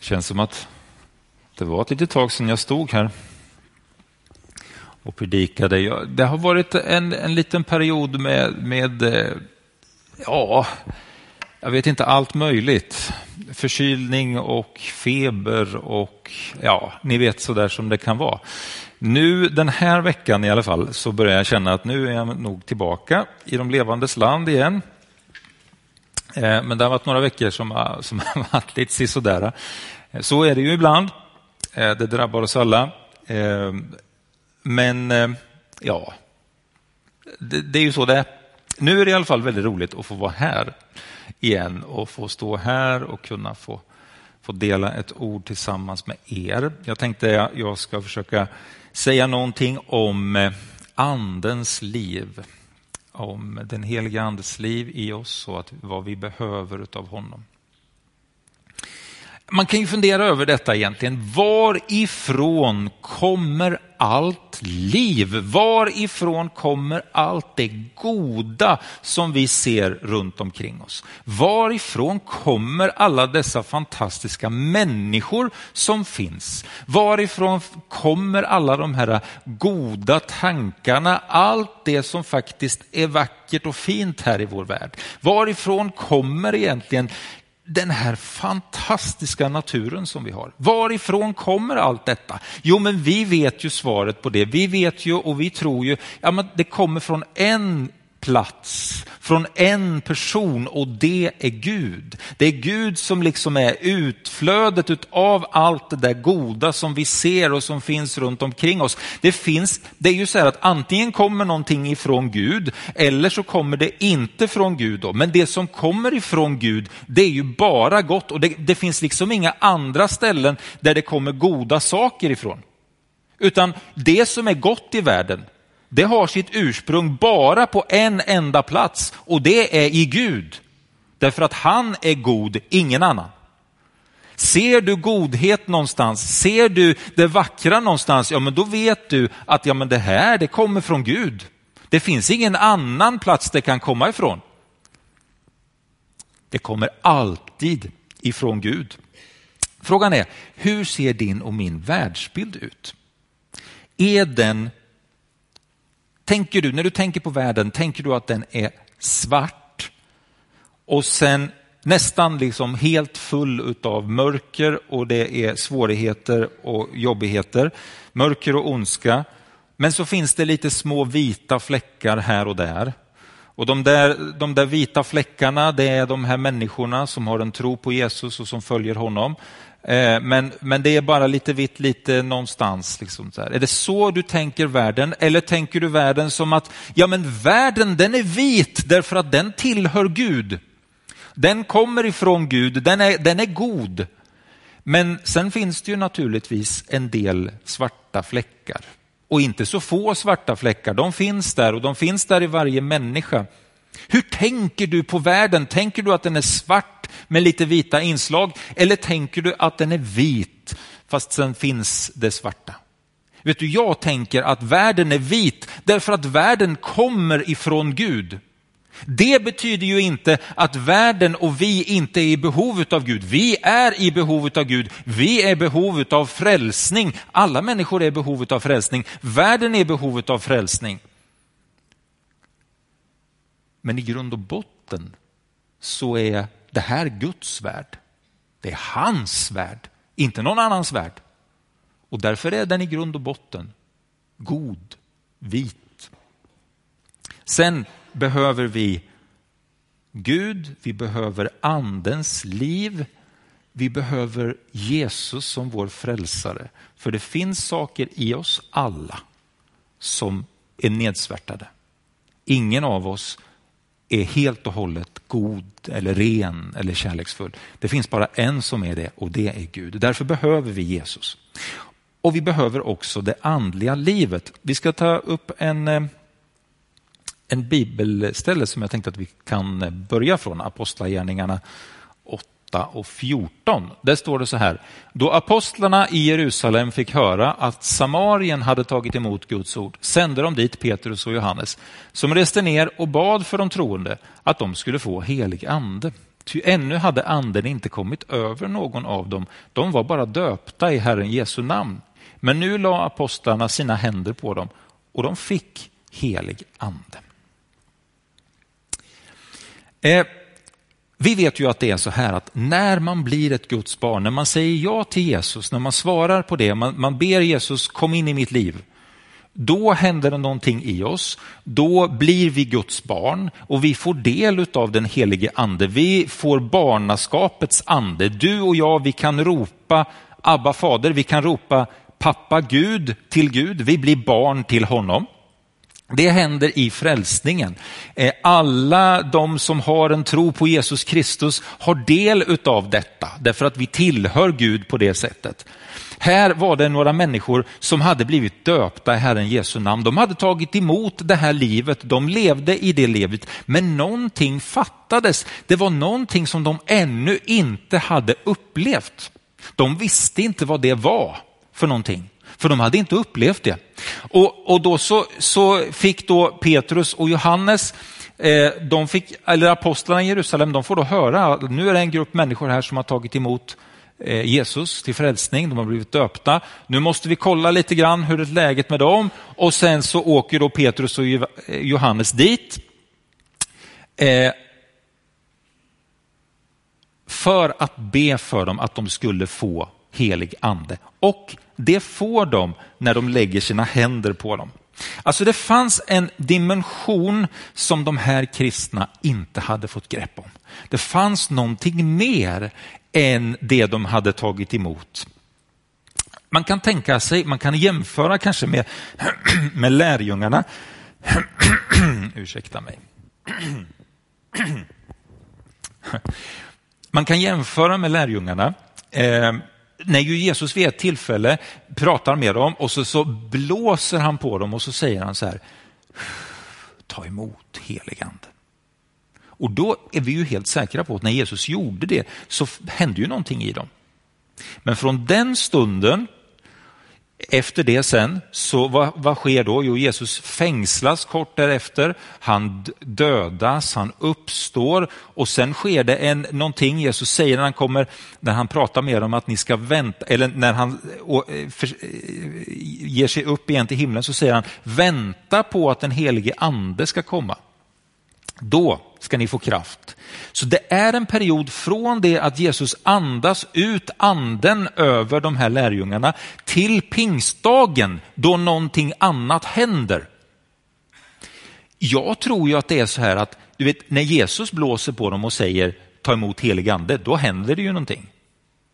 Känns som att det var ett litet tag sedan jag stod här och predikade. Det har varit en, en liten period med, med, eh, ja, jag vet inte, allt möjligt. Förkylning och feber och ja, ni vet så där som det kan vara. Nu den här veckan i alla fall så börjar jag känna att nu är jag nog tillbaka i de levandes land igen. Eh, men det har varit några veckor som har, som har varit lite sisådär. Eh, så är det ju ibland. Eh, det drabbar oss alla. Men ja, det, det är ju så det är. Nu är det i alla fall väldigt roligt att få vara här igen och få stå här och kunna få, få dela ett ord tillsammans med er. Jag tänkte att jag ska försöka säga någonting om andens liv, om den heliga andes liv i oss och att, vad vi behöver av honom. Man kan ju fundera över detta egentligen. Varifrån kommer allt liv? Varifrån kommer allt det goda som vi ser runt omkring oss? Varifrån kommer alla dessa fantastiska människor som finns? Varifrån kommer alla de här goda tankarna? Allt det som faktiskt är vackert och fint här i vår värld. Varifrån kommer egentligen den här fantastiska naturen som vi har. Varifrån kommer allt detta? Jo, men vi vet ju svaret på det. Vi vet ju och vi tror ju, ja men det kommer från en plats från en person och det är Gud. Det är Gud som liksom är utflödet av allt det där goda som vi ser och som finns runt omkring oss. Det, finns, det är ju så här att antingen kommer någonting ifrån Gud eller så kommer det inte från Gud. Då. Men det som kommer ifrån Gud det är ju bara gott och det, det finns liksom inga andra ställen där det kommer goda saker ifrån. Utan det som är gott i världen, det har sitt ursprung bara på en enda plats och det är i Gud. Därför att han är god, ingen annan. Ser du godhet någonstans, ser du det vackra någonstans, ja men då vet du att ja, men det här det kommer från Gud. Det finns ingen annan plats det kan komma ifrån. Det kommer alltid ifrån Gud. Frågan är, hur ser din och min världsbild ut? Är den Tänker du, när du tänker på världen, tänker du att den är svart och sen nästan liksom helt full av mörker och det är svårigheter och jobbigheter, mörker och ondska. Men så finns det lite små vita fläckar här och där. Och de där, de där vita fläckarna, det är de här människorna som har en tro på Jesus och som följer honom. Eh, men, men det är bara lite vitt lite någonstans. Liksom så här. Är det så du tänker världen? Eller tänker du världen som att ja men världen den är vit därför att den tillhör Gud. Den kommer ifrån Gud, den är, den är god. Men sen finns det ju naturligtvis en del svarta fläckar. Och inte så få svarta fläckar, de finns där och de finns där i varje människa. Hur tänker du på världen? Tänker du att den är svart med lite vita inslag eller tänker du att den är vit fast sen finns det svarta? Vet du, jag tänker att världen är vit därför att världen kommer ifrån Gud. Det betyder ju inte att världen och vi inte är i behov av Gud. Vi är i behov av Gud. Vi är i behov av frälsning. Alla människor är i behov av frälsning. Världen är i behov av frälsning. Men i grund och botten så är det här Guds värld. Det är hans värld, inte någon annans värld. Och därför är den i grund och botten god, vit. Sen behöver vi Gud, vi behöver andens liv, vi behöver Jesus som vår frälsare. För det finns saker i oss alla som är nedsvärtade. Ingen av oss är helt och hållet god eller ren eller kärleksfull. Det finns bara en som är det och det är Gud. Därför behöver vi Jesus. Och vi behöver också det andliga livet. Vi ska ta upp en, eh, en bibelställe som jag tänkte att vi kan börja från, Apostlagärningarna 8 och 14. Där står det så här. Då apostlarna i Jerusalem fick höra att Samarien hade tagit emot Guds ord sände de dit Petrus och Johannes som reste ner och bad för de troende att de skulle få helig ande. Ty ännu hade anden inte kommit över någon av dem. De var bara döpta i Herren Jesu namn. Men nu la apostlarna sina händer på dem och de fick helig ande. Eh, vi vet ju att det är så här att när man blir ett Guds barn, när man säger ja till Jesus, när man svarar på det, man, man ber Jesus kom in i mitt liv, då händer det någonting i oss. Då blir vi Guds barn och vi får del av den helige ande. Vi får barnaskapets ande. Du och jag, vi kan ropa Abba fader, vi kan ropa pappa Gud till Gud. Vi blir barn till honom. Det händer i frälsningen. Eh, alla de som har en tro på Jesus Kristus har del av detta, därför att vi tillhör Gud på det sättet. Här var det några människor som hade blivit döpta i Herren Jesu namn. De hade tagit emot det här livet, de levde i det livet, men någonting fattades. Det var någonting som de ännu inte hade upplevt. De visste inte vad det var för någonting. För de hade inte upplevt det. Och, och då så, så fick då Petrus och Johannes eh, de fick, eller apostlarna i Jerusalem, de får då höra att nu är det en grupp människor här som har tagit emot eh, Jesus till frälsning, de har blivit döpta. Nu måste vi kolla lite grann hur är läget med dem och sen så åker då Petrus och eh, Johannes dit. Eh, för att be för dem att de skulle få helig ande. Och det får de när de lägger sina händer på dem. Alltså det fanns en dimension som de här kristna inte hade fått grepp om. Det fanns någonting mer än det de hade tagit emot. Man kan tänka sig, man kan jämföra kanske med, med lärjungarna. Ursäkta mig. Man kan jämföra med lärjungarna. Eh, när ju Jesus vid ett tillfälle pratar med dem och så, så blåser han på dem och så säger han så här, ta emot heligande. Och då är vi ju helt säkra på att när Jesus gjorde det så hände ju någonting i dem. Men från den stunden efter det sen, så vad, vad, sker då? Jo, Jesus fängslas kort därefter, han dödas, han uppstår och sen sker det en, någonting Jesus säger när han kommer, när han pratar med dem att ni ska vänta, eller när han och, eh, för, eh, ger sig upp igen till himlen så säger han vänta på att den helige ande ska komma. Då ska ni få kraft. Så det är en period från det att Jesus andas ut anden över de här lärjungarna till pingstdagen då någonting annat händer. Jag tror ju att det är så här att du vet, när Jesus blåser på dem och säger ta emot helig ande, då händer det ju någonting.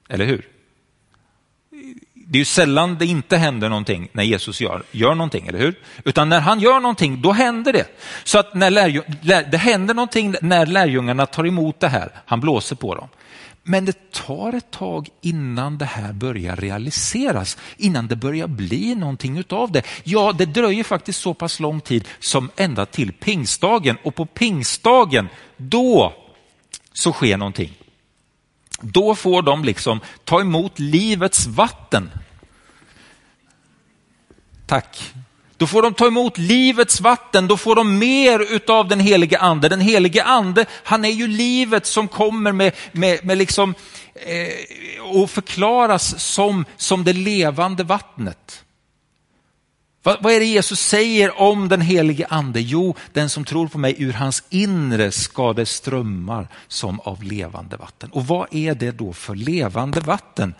Eller hur? Det är ju sällan det inte händer någonting när Jesus gör, gör någonting, eller hur? Utan när han gör någonting, då händer det. Så att när lärjung, det händer någonting när lärjungarna tar emot det här, han blåser på dem. Men det tar ett tag innan det här börjar realiseras, innan det börjar bli någonting utav det. Ja, det dröjer faktiskt så pass lång tid som ända till pingstdagen och på pingstdagen, då så sker någonting. Då får de liksom ta emot livets vatten. Tack. Då får de ta emot livets vatten, då får de mer utav den helige ande. Den helige ande, han är ju livet som kommer med, med, med liksom, eh, och förklaras som, som det levande vattnet. Vad, vad är det Jesus säger om den helige ande? Jo, den som tror på mig, ur hans inre ska det strömmar som av levande vatten. Och vad är det då för levande vatten?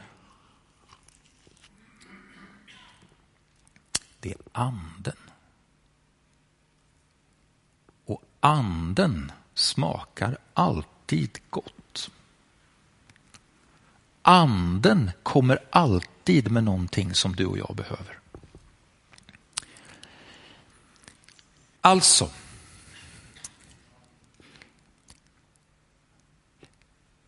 Det är anden. Och anden smakar alltid gott. Anden kommer alltid med någonting som du och jag behöver. Alltså,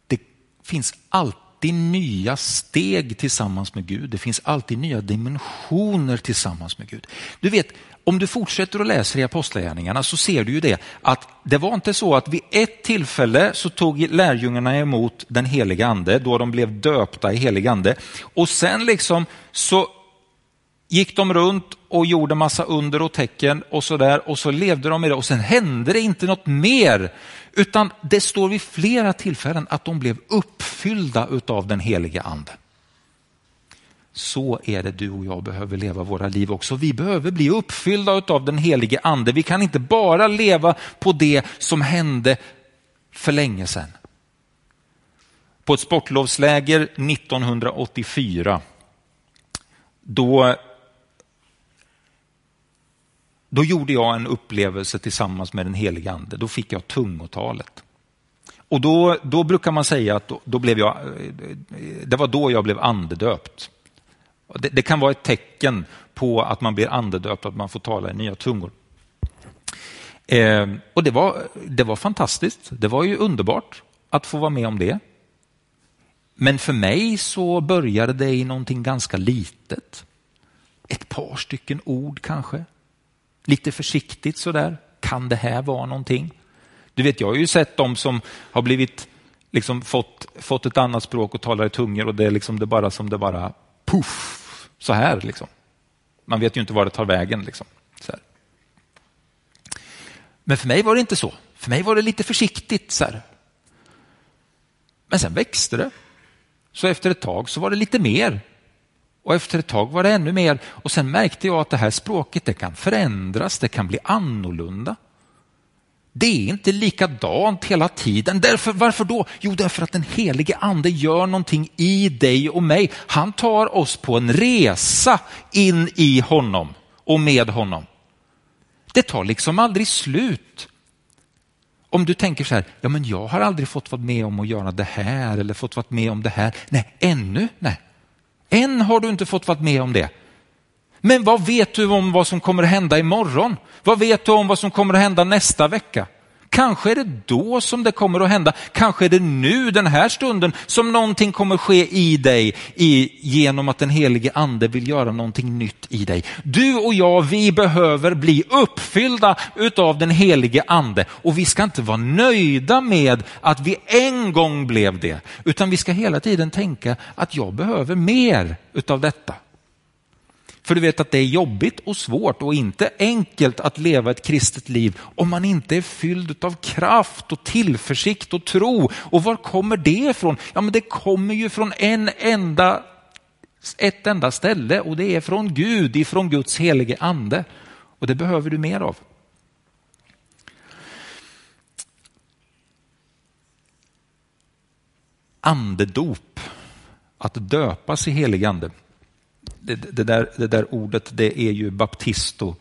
det finns alltid nya steg tillsammans med Gud. Det finns alltid nya dimensioner tillsammans med Gud. Du vet, om du fortsätter att läsa i Apostlagärningarna så ser du ju det att det var inte så att vid ett tillfälle så tog lärjungarna emot den heliga ande då de blev döpta i helig ande och sen liksom så gick de runt och gjorde massa under och tecken och så där och så levde de i det och sen hände det inte något mer. Utan det står vid flera tillfällen att de blev uppfyllda av den heliga ande. Så är det du och jag behöver leva våra liv också. Vi behöver bli uppfyllda av den helige ande. Vi kan inte bara leva på det som hände för länge sedan. På ett sportlovsläger 1984, då, då gjorde jag en upplevelse tillsammans med den helige ande. Då fick jag tungotalet. Och då, då brukar man säga att då, då blev jag, eh, det var då jag blev andedöpt. Det, det, kan vara ett tecken på att man blir andedöpt, att man får tala i nya tungor. Eh, och det var, det var fantastiskt. Det var ju underbart att få vara med om det. Men för mig så började det i någonting ganska litet. Ett par stycken ord kanske. Lite försiktigt sådär. Kan det här vara någonting? Du vet, jag har ju sett de som har blivit, liksom fått, fått ett annat språk och talar i tungor och det är liksom det bara som det bara puff, så här liksom. Man vet ju inte var det tar vägen liksom. Men för mig var det inte så. För mig var det lite försiktigt så här. Men sen växte det. Så efter ett tag så var det lite mer. Och efter ett tag var det ännu mer. Och sen märkte jag att det här språket det kan förändras, det kan bli annorlunda. Det är inte likadant hela tiden. Därför, varför då? Jo, därför att den helige ande gör någonting i dig och mig. Han tar oss på en resa in i honom och med honom. Det tar liksom aldrig slut. Om du tänker så här, ja men jag har aldrig fått vara med om att göra det här eller fått vara med om det här. Nej, ännu nej. Än har du inte fått vara med om det. Men vad vet du om vad som kommer att hända imorgon? Vad vet du om vad som kommer att hända nästa vecka? Kanske är det då som det kommer att hända. Kanske är det nu, den här stunden, som någonting kommer ske i dig i, genom att den helige ande vill göra någonting nytt i dig. Du och jag, vi behöver bli uppfyllda utav den helige ande och vi ska inte vara nöjda med att vi en gång blev det, utan vi ska hela tiden tänka att jag behöver mer utav detta. För du vet att det är jobbigt och svårt och inte enkelt att leva ett kristet liv om man inte är fylld av kraft och tillförsikt och tro. Och var kommer det ifrån? Ja, men det kommer ju från en enda, ett enda ställe och det är från Gud, ifrån Guds helige ande. Och det behöver du mer av. Andedop, att döpas i helig ande det, det, där, det där ordet det är ju baptisto,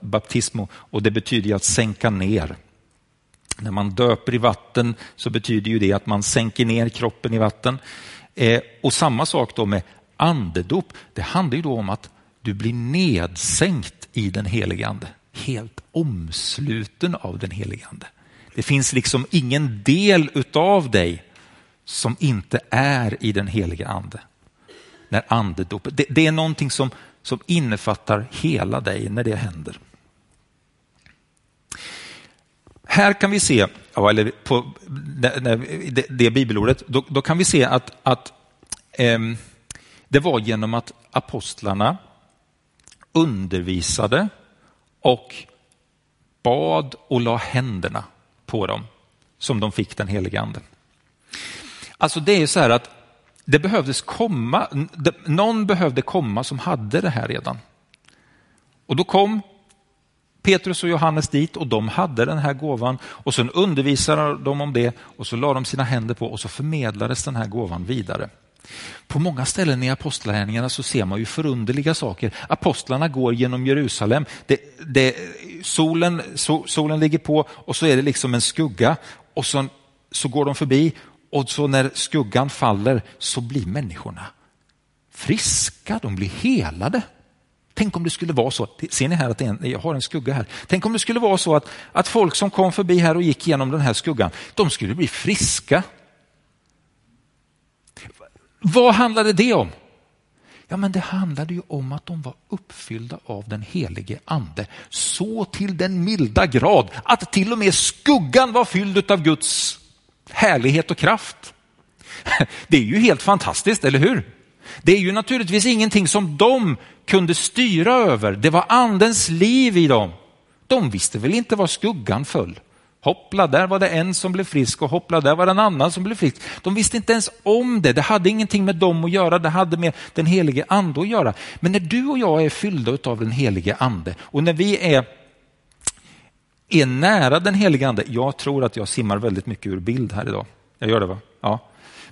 baptismo och det betyder ju att sänka ner. När man döper i vatten så betyder ju det att man sänker ner kroppen i vatten. Eh, och samma sak då med andedop. Det handlar ju då om att du blir nedsänkt i den helige ande. Helt omsluten av den helige ande. Det finns liksom ingen del utav dig som inte är i den helige ande när andedopet, det, det är någonting som, som innefattar hela dig när det händer. Här kan vi se, eller på det, det bibelordet, då, då, kan vi se att, att eh, det var genom att apostlarna undervisade och bad och la händerna på dem som de fick den helige anden. Alltså det är så här att det behövdes komma, någon behövde komma som hade det här redan. Och då kom Petrus och Johannes dit och de hade den här gåvan och sen undervisade de om det och så la de sina händer på och så förmedlades den här gåvan vidare. På många ställen i apostlagärningarna så ser man ju förunderliga saker. Apostlarna går genom Jerusalem, det, det, solen, so, solen ligger på och så är det liksom en skugga och så, så går de förbi och så när skuggan faller så blir människorna friska, de blir helade. Tänk om det skulle vara så, ser ni här att en, jag har en skugga här. Tänk om det skulle vara så att, att folk som kom förbi här och gick igenom den här skuggan, de skulle bli friska. Vad handlade det om? Ja, men det handlade ju om att de var uppfyllda av den helige ande så till den milda grad att till och med skuggan var fylld av Guds härlighet och kraft. Det är ju helt fantastiskt, eller hur? Det är ju naturligtvis ingenting som de kunde styra över. Det var andens liv i dem. De visste väl inte var skuggan föll. Hoppla, där var det en som blev frisk och hoppla, där var det en annan som blev frisk. De visste inte ens om det. Det hade ingenting med dem att göra. Det hade med den helige ande att göra. Men när du och jag är fyllda av den helige ande och när vi är, är nära den helige ande. Jag tror att jag simmar väldigt mycket ur bild här idag. Jag gör det va? Ja.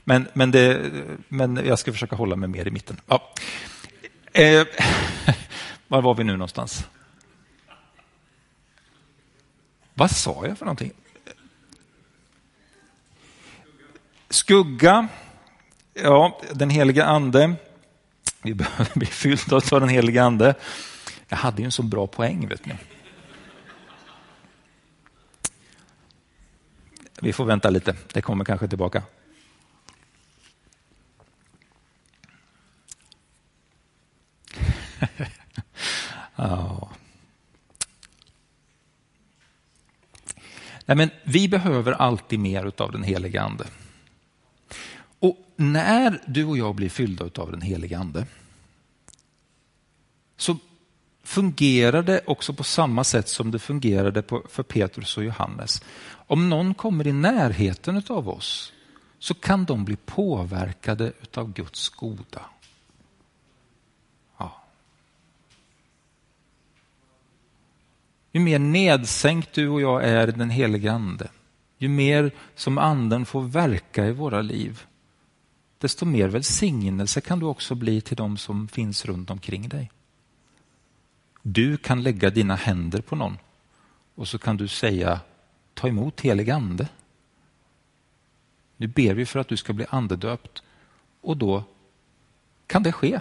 Men, men, det, men jag ska försöka hålla mig mer i mitten. Ja. Eh, var var vi nu någonstans? Vad sa jag för någonting? Skugga, ja, den heliga ande. Vi behöver bli fyllda av den heliga ande. Jag hade ju en så bra poäng, vet ni. Vi får vänta lite, det kommer kanske tillbaka. oh. Nej, men vi behöver alltid mer av den helige ande. Och när du och jag blir fyllda av den helige ande så fungerade också på samma sätt som det fungerade för Petrus och Johannes. Om någon kommer i närheten av oss så kan de bli påverkade av Guds goda. Ja. Ju mer nedsänkt du och jag är i den helige ande, ju mer som anden får verka i våra liv, desto mer välsignelse kan du också bli till de som finns runt omkring dig. Du kan lägga dina händer på någon och så kan du säga ta emot helig ande. Nu ber vi för att du ska bli andedöpt och då kan det ske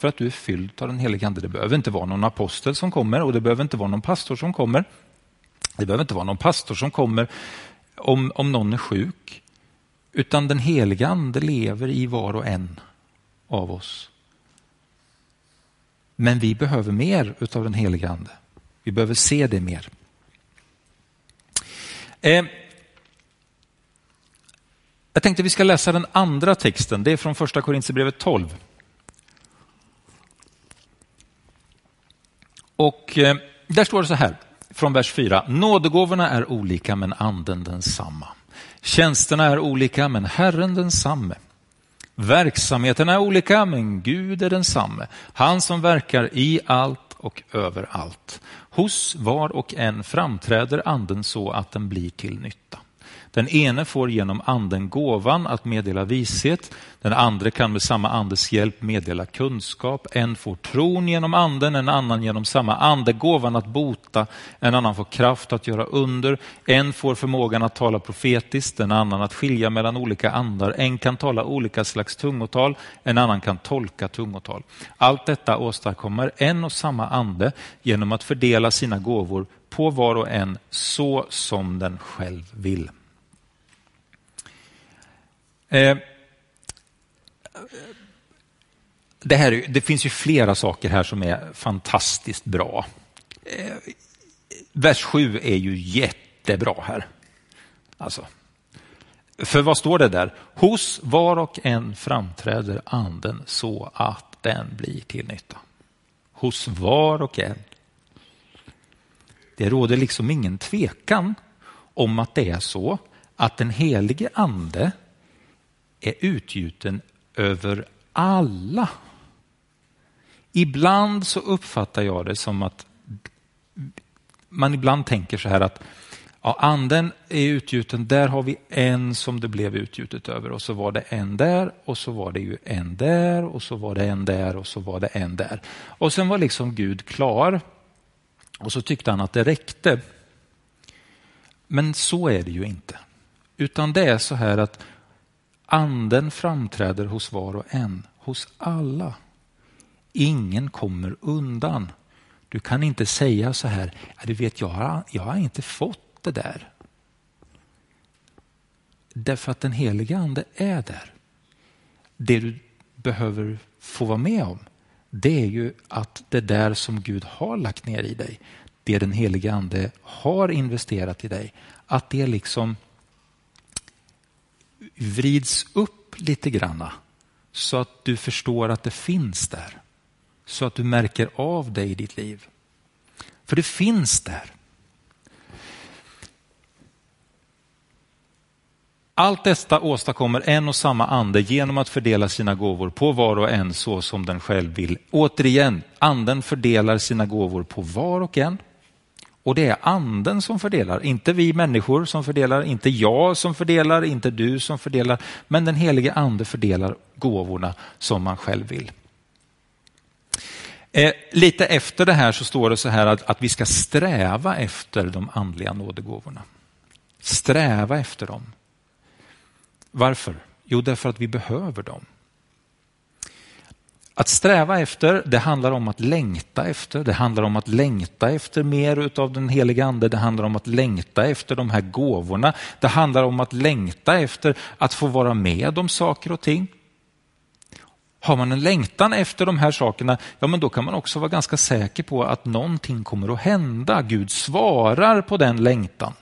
för att du är fylld av den helige Ande. Det behöver inte vara någon apostel som kommer och det behöver inte vara någon pastor som kommer. Det behöver inte vara någon pastor som kommer om, om någon är sjuk. Utan den heliga Ande lever i var och en av oss. Men vi behöver mer av den helige Ande. Vi behöver se det mer. Eh, jag tänkte vi ska läsa den andra texten. Det är från första Korintierbrevet 12. Och eh, där står det så här från vers 4. Nådegåvorna är olika men anden densamma. Tjänsterna är olika men Herren densamme. Verksamheterna är olika men Gud är densamme. Han som verkar i allt och överallt. Hos var och en framträder anden så att den blir till nytta. Den ene får genom anden gåvan att meddela vishet, den andra kan med samma andes hjälp meddela kunskap. En får tron genom anden, en annan genom samma ande gåvan att bota, en annan får kraft att göra under. En får förmågan att tala profetiskt, en annan att skilja mellan olika andar. En kan tala olika slags tungotal, en annan kan tolka tungotal. Allt detta åstadkommer en och samma ande genom att fördela sina gåvor på var och en så som den själv vill. Eh, det, här, det finns ju flera saker här som är fantastiskt bra. Eh, vers 7 är ju jättebra här. Alltså. För vad står det där? Hos var och en framträder anden så att den blir till nytta. Hos var och en. Det råder liksom ingen tvekan om att det är så att den helige ande är utgjuten över alla. Ibland så uppfattar jag det som att man ibland tänker så här att ja, anden är utgjuten, där har vi en som det blev utgjutet över och så var det en där och så var det ju en där och så var det en där och så var det en där. Och sen var liksom Gud klar och så tyckte han att det räckte. Men så är det ju inte. Utan det är så här att Anden framträder hos var och en, hos alla. Ingen kommer undan. Du kan inte säga så här, du vet jag har, jag har inte fått det där. Därför att den heliga ande är där. Det du behöver få vara med om, det är ju att det där som Gud har lagt ner i dig, det den heliga ande har investerat i dig, att det liksom vrids upp lite granna så att du förstår att det finns där. Så att du märker av det i ditt liv. För det finns där. Allt detta åstadkommer en och samma ande genom att fördela sina gåvor på var och en så som den själv vill. Återigen, anden fördelar sina gåvor på var och en. Och det är anden som fördelar, inte vi människor som fördelar, inte jag som fördelar, inte du som fördelar, men den helige ande fördelar gåvorna som man själv vill. Eh, lite efter det här så står det så här att, att vi ska sträva efter de andliga nådegåvorna. Sträva efter dem. Varför? Jo, därför att vi behöver dem. Att sträva efter, det handlar om att längta efter. Det handlar om att längta efter mer utav den heliga ande. Det handlar om att längta efter de här gåvorna. Det handlar om att längta efter att få vara med om saker och ting. Har man en längtan efter de här sakerna, ja men då kan man också vara ganska säker på att någonting kommer att hända. Gud svarar på den längtan.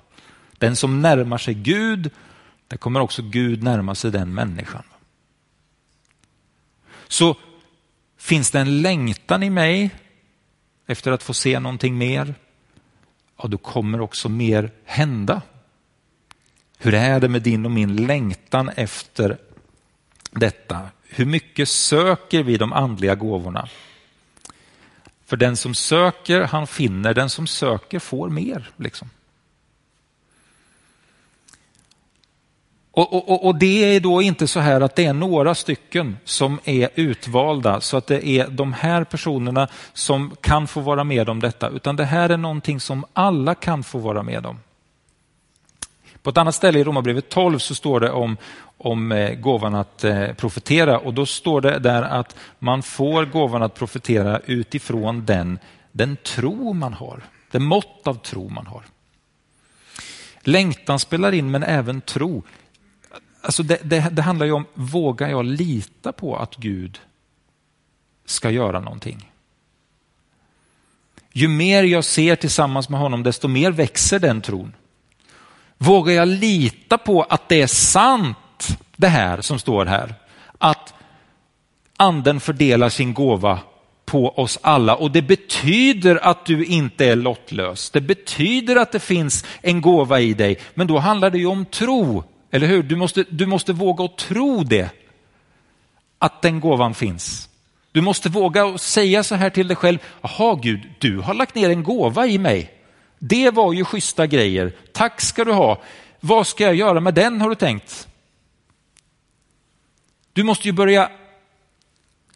Den som närmar sig Gud, där kommer också Gud närma sig den människan. Så finns det en längtan i mig efter att få se någonting mer, ja då kommer också mer hända. Hur är det med din och min längtan efter detta? Hur mycket söker vi de andliga gåvorna? För den som söker, han finner. Den som söker får mer. Liksom. Och, och, och, Det är då inte så här att det är några stycken som är utvalda så att det är de här personerna som kan få vara med om detta, utan det här är någonting som alla kan få vara med om. På ett annat ställe i Romarbrevet 12 så står det om, om eh, gåvan att eh, profetera och då står det där att man får gåvan att profetera utifrån den, den tro man har, det mått av tro man har. Längtan spelar in men även tro. Alltså det, det, det handlar ju om, vågar jag lita på att Gud ska göra någonting? Ju mer jag ser tillsammans med honom, desto mer växer den tron. Vågar jag lita på att det är sant det här som står här? Att anden fördelar sin gåva på oss alla och det betyder att du inte är lottlös. Det betyder att det finns en gåva i dig, men då handlar det ju om tro, eller hur? Du måste, du måste våga och tro det, att den gåvan finns. Du måste våga säga så här till dig själv, jaha Gud, du har lagt ner en gåva i mig. Det var ju schyssta grejer. Tack ska du ha. Vad ska jag göra med den har du tänkt? Du måste ju börja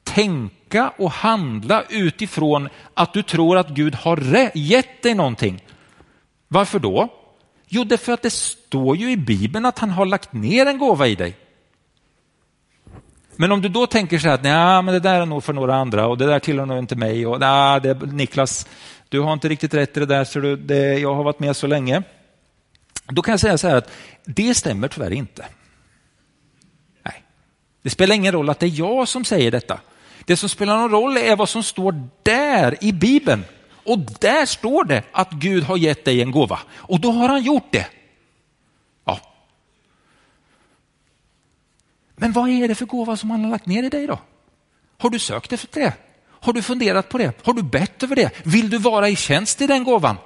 tänka och handla utifrån att du tror att Gud har gett dig någonting. Varför då? Jo, därför att det står ju i Bibeln att han har lagt ner en gåva i dig. Men om du då tänker så här att nej, men det där är nog för några andra och det där tillhör nog inte mig och nej, det, Niklas, du har inte riktigt rätt i det där, så du, det, jag har varit med så länge. Då kan jag säga så här att det stämmer tyvärr inte. Nej. Det spelar ingen roll att det är jag som säger detta. Det som spelar någon roll är vad som står där i Bibeln. Och där står det att Gud har gett dig en gåva. Och då har han gjort det. Ja. Men vad är det för gåva som han har lagt ner i dig då? Har du sökt efter det? Har du funderat på det? Har du bett över det? Vill du vara i tjänst i den gåvan?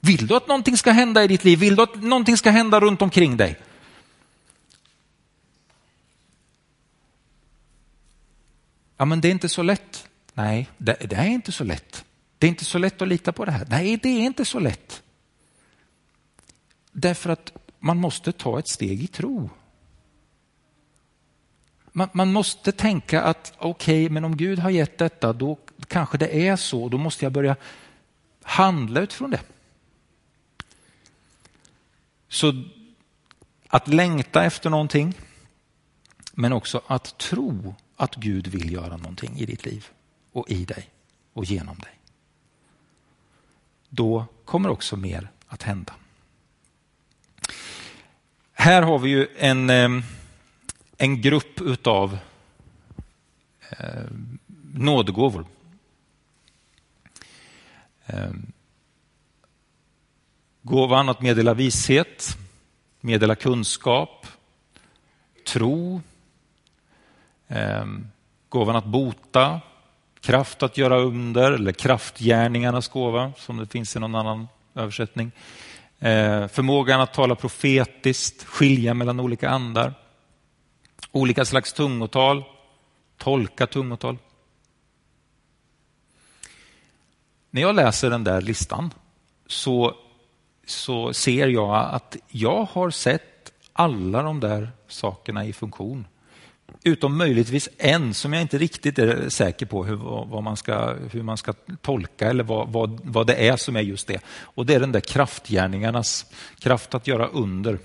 Vill du att någonting ska hända i ditt liv? Vill du att någonting ska hända runt omkring dig? Ja, men det är inte så lätt. Nej, det, det är inte så lätt. Det är inte så lätt att lita på det här. Nej, det är inte så lätt. Därför att man måste ta ett steg i tro. Man, man måste tänka att okej, okay, men om Gud har gett detta, då kanske det är så. Då måste jag börja handla utifrån det. Så att längta efter någonting, men också att tro att Gud vill göra någonting i ditt liv och i dig och genom dig. Då kommer också mer att hända. Här har vi ju en en grupp utav eh, nådegåvor. Eh, gåvan att meddela vishet, meddela kunskap, tro, gåvan att bota, kraft att göra under eller kraftgärningarnas gåva som det finns i någon annan översättning. Eh, förmågan att tala profetiskt, skilja mellan olika andar. Olika slags tungotal, tolka tungotal. När jag läser den där listan så, så ser jag att jag har sett alla de där sakerna i funktion. Utom möjligtvis en som jag inte riktigt är säker på hur, vad man ska, hur man ska tolka eller vad, vad, vad det är som är just det. Och det är den där kraftgärningarnas kraft att göra under.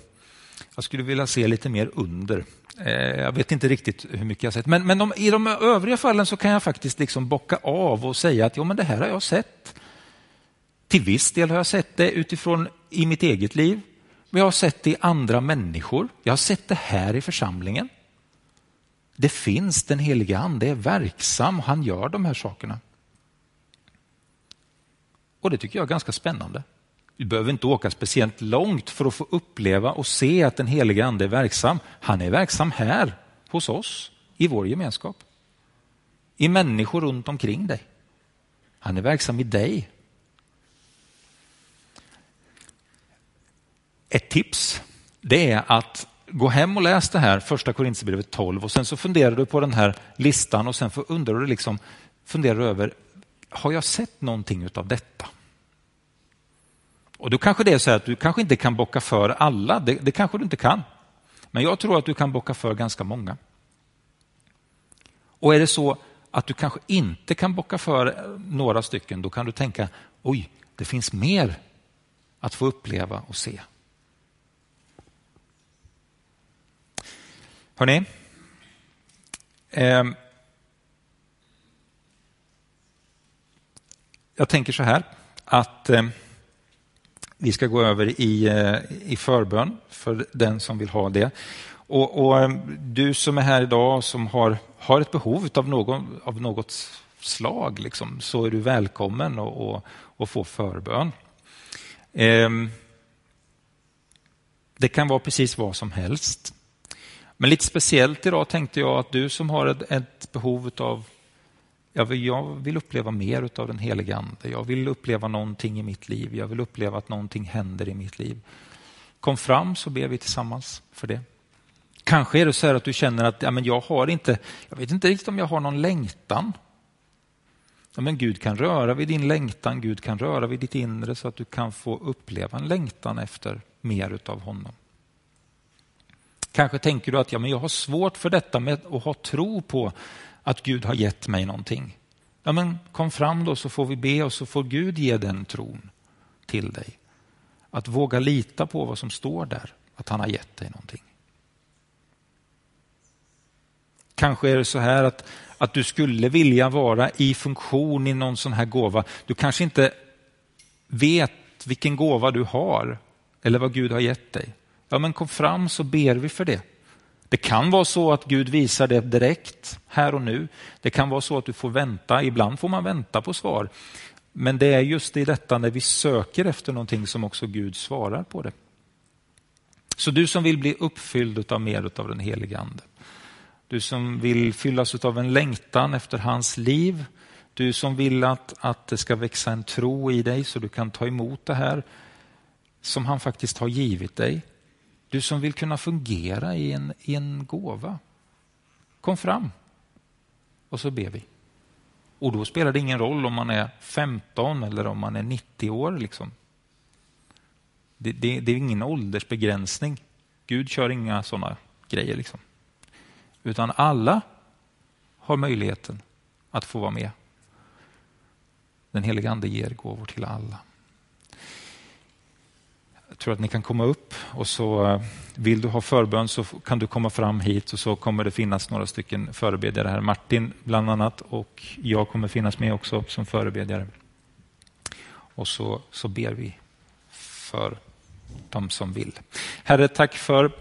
Jag skulle vilja se lite mer under. Eh, jag vet inte riktigt hur mycket jag sett. Men, men de, i de övriga fallen så kan jag faktiskt liksom bocka av och säga att jo, men det här har jag sett. Till viss del har jag sett det utifrån i mitt eget liv. Men jag har sett det i andra människor. Jag har sett det här i församlingen. Det finns, den heliga ande är verksam, han gör de här sakerna. Och det tycker jag är ganska spännande. Vi behöver inte åka speciellt långt för att få uppleva och se att den heliga ande är verksam. Han är verksam här hos oss, i vår gemenskap. I människor runt omkring dig. Han är verksam i dig. Ett tips det är att gå hem och läs det här, första Korintierbrevet 12 och sen så funderar du på den här listan och sen undrar du liksom, funderar över, har jag sett någonting av detta? Och då kanske det är så att du kanske inte kan bocka för alla, det, det kanske du inte kan. Men jag tror att du kan bocka för ganska många. Och är det så att du kanske inte kan bocka för några stycken, då kan du tänka, oj, det finns mer att få uppleva och se. Hörrni, eh, jag tänker så här att eh, vi ska gå över i, eh, i förbön för den som vill ha det. Och, och, ehm, Du som är här idag som har, har ett behov av, någon, av något slag, liksom, så är du välkommen att få förbön. Eh, det kan vara precis vad som helst. Men lite speciellt idag tänkte jag att du som har ett, ett behov av jag vill, jag vill uppleva mer av den helige Ande. Jag vill uppleva någonting i mitt liv. Jag vill uppleva att någonting händer i mitt liv. Kom fram så ber vi tillsammans för det. Kanske är det så att du känner att ja, men jag har inte, jag vet inte riktigt om jag har någon längtan. Ja, men Gud kan röra vid din längtan, Gud kan röra vid ditt inre så att du kan få uppleva en längtan efter mer av honom. Kanske tänker du att ja, men jag har svårt för detta med att ha tro på att Gud har gett mig någonting. Ja, men kom fram då så får vi be och så får Gud ge den tron till dig. Att våga lita på vad som står där, att han har gett dig någonting. Kanske är det så här att, att du skulle vilja vara i funktion i någon sån här gåva. Du kanske inte vet vilken gåva du har eller vad Gud har gett dig. Ja, men kom fram så ber vi för det. Det kan vara så att Gud visar det direkt här och nu. Det kan vara så att du får vänta. Ibland får man vänta på svar. Men det är just i detta när vi söker efter någonting som också Gud svarar på det. Så du som vill bli uppfylld av mer av den helige Ande. Du som vill fyllas av en längtan efter hans liv. Du som vill att, att det ska växa en tro i dig så du kan ta emot det här som han faktiskt har givit dig. Du som vill kunna fungera i en, i en gåva. Kom fram. Och så ber vi. Och då spelar det ingen roll om man är 15 eller om man är 90 år. Liksom. Det, det, det är ingen åldersbegränsning. Gud kör inga sådana grejer. Liksom. Utan alla har möjligheten att få vara med. Den heliga Ande ger gåvor till alla. Jag tror att ni kan komma upp och så eh, vill du ha förbön så kan du komma fram hit och så kommer det finnas några stycken förebedjare här. Martin bland annat och jag kommer finnas med också som förebedjare. Och så, så ber vi för de som vill. Herre, tack för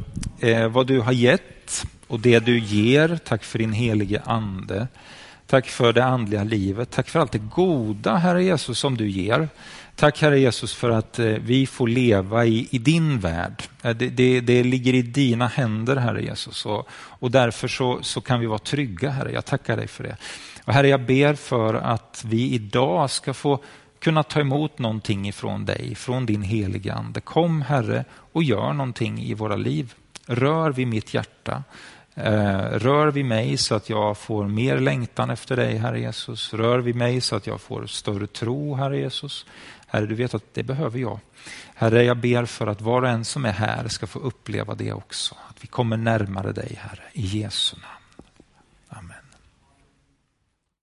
eh, vad du har gett och det du ger. Tack för din helige Ande. Tack för det andliga livet. Tack för allt det goda, Herre Jesus, som du ger. Tack Herre Jesus för att eh, vi får leva i, i din värld. Eh, det, det, det, ligger i dina händer Herre Jesus och, och därför så, så kan vi vara trygga Herre. Jag tackar dig för det. Och Herre, jag ber för att vi idag ska få kunna ta emot någonting ifrån dig, från din heliga Ande. Kom Herre och gör någonting i våra liv. Rör vid mitt hjärta. Eh, rör vid mig så att jag får mer längtan efter dig, Herre Jesus. Rör vid mig så att jag får större tro, Herre Jesus. Herre, du vet att det behöver jag. Herre, jag ber för att var och en som är här ska få uppleva det också. Att vi kommer närmare dig, Herre, i Jesu namn.